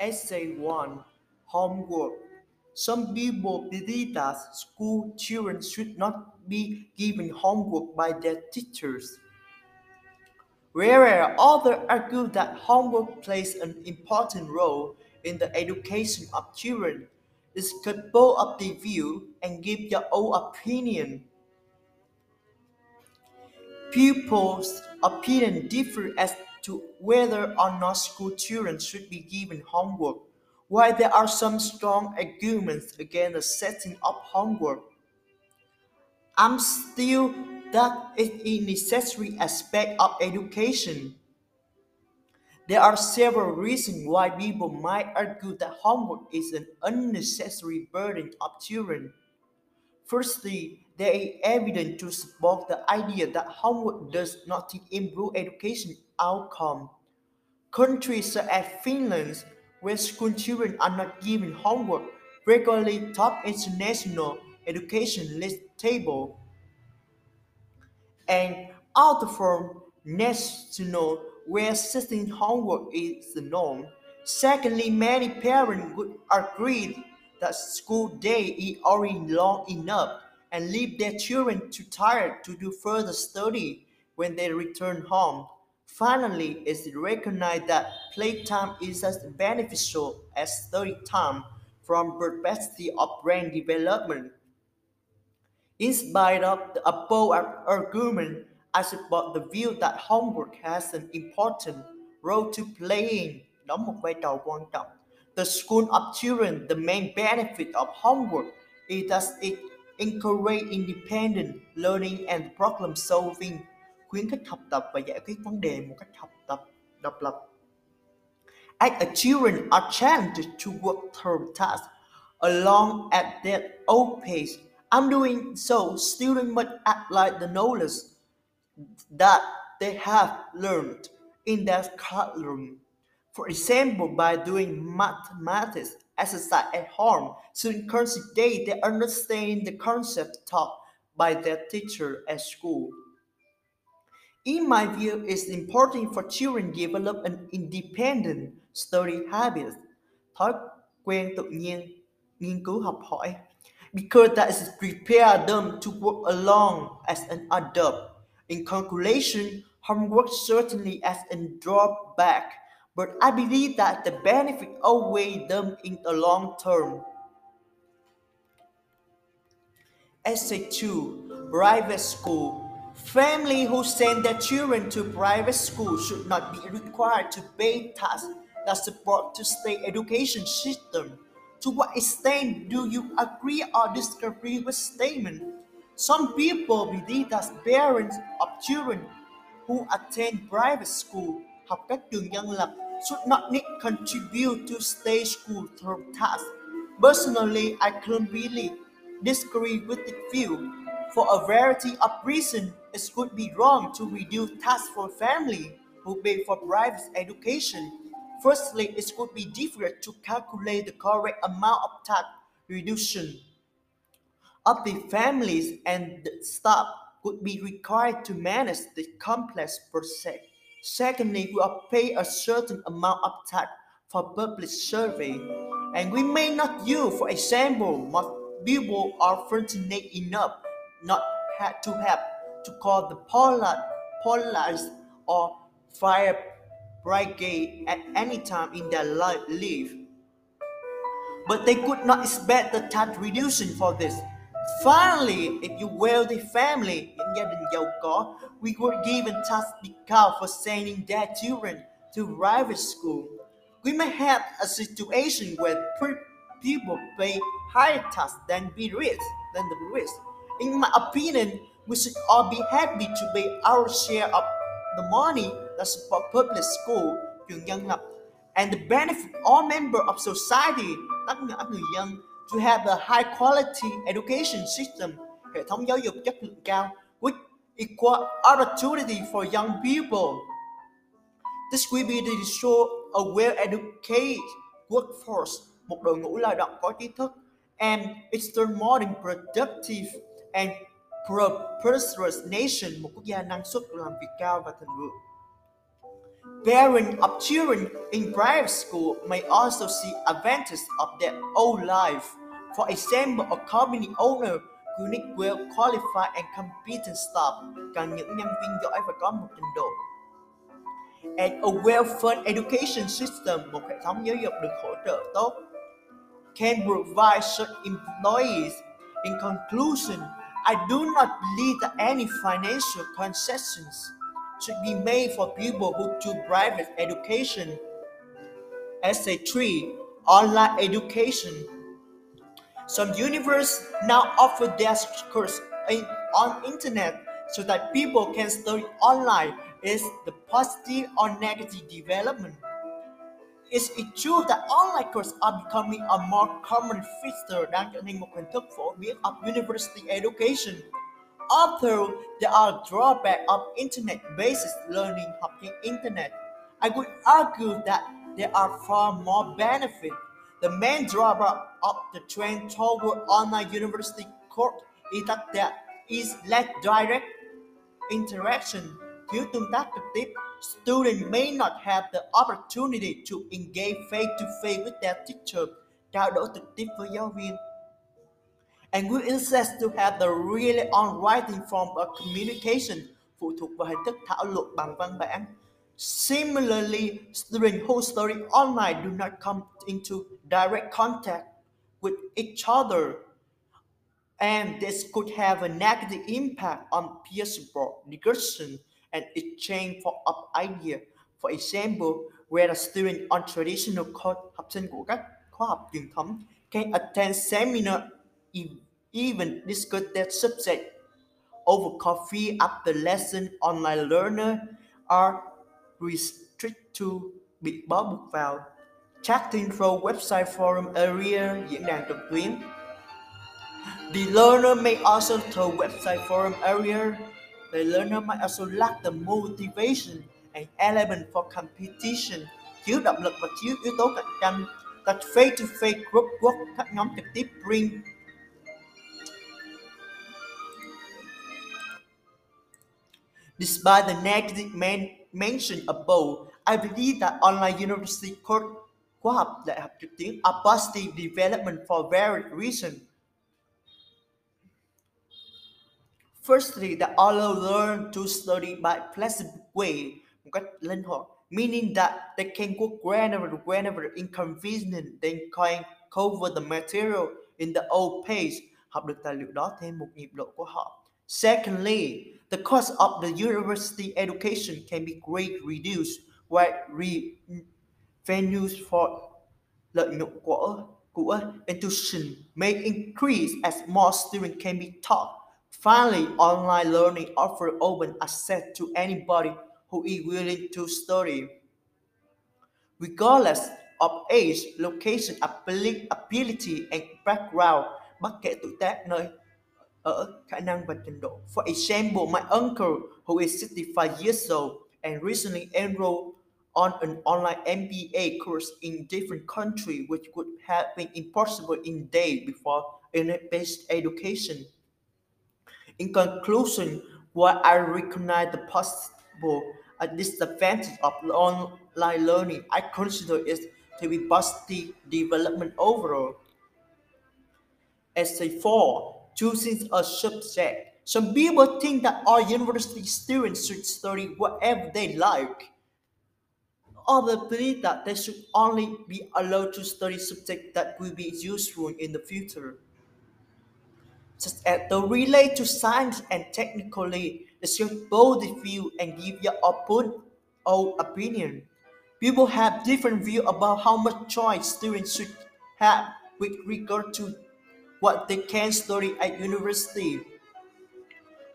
Essay 1 Homework Some people believe that school children should not be given homework by their teachers. Whereas others argue that homework plays an important role in the education of children. Discuss both of the view and give your own opinion. People's opinion differ as to whether or not school children should be given homework. While there are some strong arguments against the setting of homework, I'm still that is a necessary aspect of education. There are several reasons why people might argue that homework is an unnecessary burden of children. Firstly, there is evidence to support the idea that homework does not improve education outcome. Countries such as Finland, where school children are not given homework, regularly top international education list table and other from national where sitting homework is the norm. Secondly, many parents would agree that school day is already long enough and leave their children too tired to do further study when they return home. Finally, it's recognized that playtime is as beneficial as study time from perspective of brain development. In spite of the above argument, I support the view that homework has an important role to play in một vai trò quan. The school of children, the main benefit of homework is that it encourages independent learning and problem solving, khuyến khích học tập và giải quyết vấn đề một cách học tập độc lập. As a children are challenged to work through tasks along at their own pace, I'm doing so students must act like the knowledge that they have learned in their classroom. For example, by doing mathematics exercise at home, students concentrate they understand the concept taught by their teacher at school. In my view, it's important for children to develop an independent study habit, thói quen tự nhiên, nghiên cứu học hỏi, because that is prepare them to work alone as an adult. In calculation, homework certainly as a drawback, but I believe that the benefit outweigh them in the long term. Essay 2 Private School Families who send their children to private school should not be required to pay tax that support the state education system. To what extent do you agree or disagree with statement? Some people believe that parents of children who attend private school học các trường dân lập should not need contribute to state school through tax. Personally, I completely disagree with the view. For a variety of reasons, it could be wrong to reduce tax for family who pay for private education. Firstly, it could be difficult to calculate the correct amount of tax reduction of the families and the staff could be required to manage the complex process. Secondly, we are paid a certain amount of tax for public survey, and we may not use, for example, most people are fortunate enough not to have to call the police or fire brigade at any time in their life life. But they could not expect the tax reduction for this. Finally, if you wealthy family in gia đình giàu có, we were given tax discount for sending their children to private school. We may have a situation where people pay higher tax than be rich than the rich. In my opinion, we should all be happy to pay our share of the money that support public school, trường dân and benefit all members of society, tất cả người dân, to have a high quality education system, hệ thống giáo dục chất lượng cao, with equal opportunity for young people. This will be to show a well-educated workforce, một đội ngũ lao động có trí thức, and it's more productive and prosperous nation, một quốc gia năng suất làm việc cao và thịnh vượng. Parents of children in private school may also see advantages of their own life. For example, a company owner who need well qualified and competent staff cần những nhân viên giỏi và có một trình độ. And a well-funded education system, một hệ thống giáo dục được hỗ trợ tốt, can provide such employees. In conclusion, I do not believe that any financial concessions should be made for people who do private education. Essay 3 Online Education. Some universities now offer their course in, on internet so that people can study online. Is the positive or negative development? Is it true that online courses are becoming a more common feature than thành một hình thức of university education? Although there are drawbacks of internet-based learning học trên internet, I would argue that there are far more benefits. The main drawback of the trend toward online university course is that there is less direct interaction. Tương tác trực tiếp, students may not have the opportunity to engage face-to-face with their teacher, trao đổi trực tiếp với giáo viên. And we insist to have the really on writing form of communication phụ thuộc vào hình thức thảo luận bằng văn bản. Similarly, students who study online do not come into direct contact with each other, and this could have a negative impact on peer support, discussion, and exchange for of idea. For example, where a student on traditional course, học sinh của các khóa học truyền thống can attend seminar even discuss their subject over coffee after lesson online learner are restricted to bị bó buộc vào chatting through website forum area diễn đàn trực tuyến The learner may also through website forum area the learner might also lack the motivation and element for competition thiếu động lực và thiếu yếu tố cạnh tranh that face-to-face group work các nhóm trực tiếp bring Despite the negative man- mentioned above, I believe that online university course khóa học đại học trực tuyến are positive development for various reasons. Firstly, the allow learn to study by flexible way, một cách linh hoạt, meaning that they can go whenever whenever inconvenient, they can cover the material in the old pace, học được tài liệu đó thêm một nhịp độ của họ. Secondly, the cost of the university education can be greatly reduced while revenues for lợi nhuận của, của institution may increase as more students can be taught. Finally, online learning offers open access to anybody who is willing to study. Regardless of age, location, ability, and background, bất kể tuổi tác nơi ở khả năng và trình độ. For example, my uncle, who is 65 years old and recently enrolled on an online MBA course in different country, which would have been impossible in days before internet-based education. In conclusion, while I recognize the possible disadvantage of online learning, I consider it to be positive development overall. Essay 4 Choosing a subject. Some people think that all university students should study whatever they like. Others believe that they should only be allowed to study subjects that will be useful in the future. Such as they relate to science and technically, should both view and give your own own opinion. People have different view about how much choice students should have with regard to what they can study at university.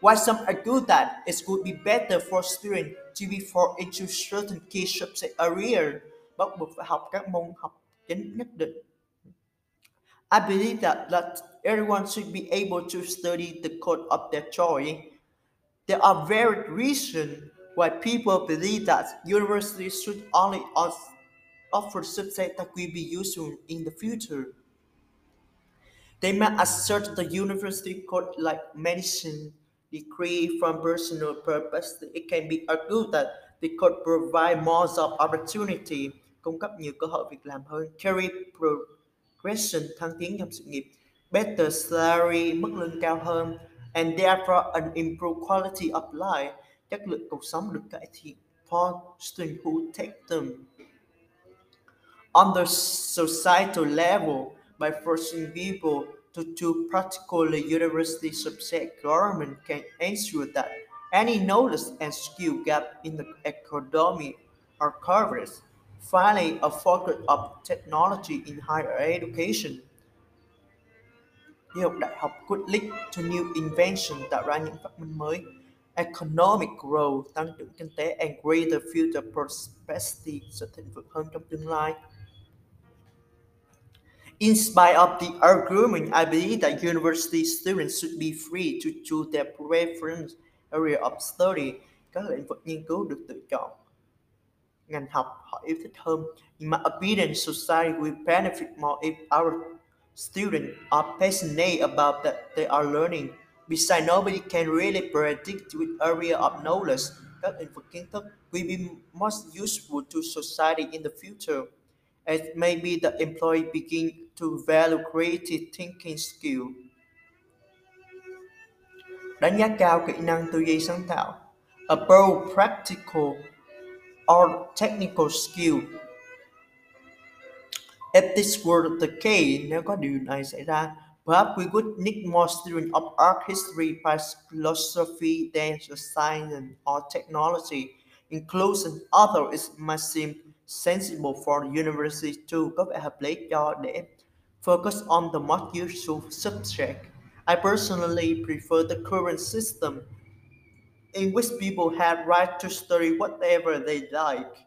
While some argue that it would be better for students to be forced into certain key subject area, bắt buộc phải học các môn học chính nhất định. I believe that, that everyone should be able to study the code of their choice. There are varied reasons why people believe that universities should only offer subjects that will be useful in the future. They may assert the university code like medicine degree from personal purpose. It can be argued that they could provide more job opportunity, cung cấp nhiều cơ hội việc làm hơn, career progression, thăng tiến trong sự nghiệp, better salary, mức lương cao hơn, and therefore an improved quality of life, chất lượng cuộc sống được cải thiện for students who take them. On the societal level, by forcing people to do practically university subject, government can ensure that any knowledge and skill gap in the economy are covered. Finally, a focus of technology in higher education. Đi học đại học quyết lead to new invention tạo ra những phát minh mới. Economic growth tăng trưởng kinh tế and greater future prosperity sự thịnh vượng hơn trong tương lai. In spite of the argument, I believe that university students should be free to choose their preference area of study. Các lĩnh vực nghiên cứu được tự chọn ngành học họ yêu thích hơn. In my opinion, society will benefit more if our students are passionate about that they are learning. Besides, nobody can really predict which area of knowledge that vực kiến will be most useful to society in the future. As maybe the employee begin to value creative thinking skill. Đánh giá cao kỹ năng tư duy sáng tạo. Above practical or technical skill. If this were the case, nếu có điều này xảy ra, perhaps we would need more students of art history, philosophy, dance, science, or technology. Inclusion other is might seem sensible for the university too. Có vẻ hợp lý cho để focus on the most useful subject. I personally prefer the current system in which people have right to study whatever they like.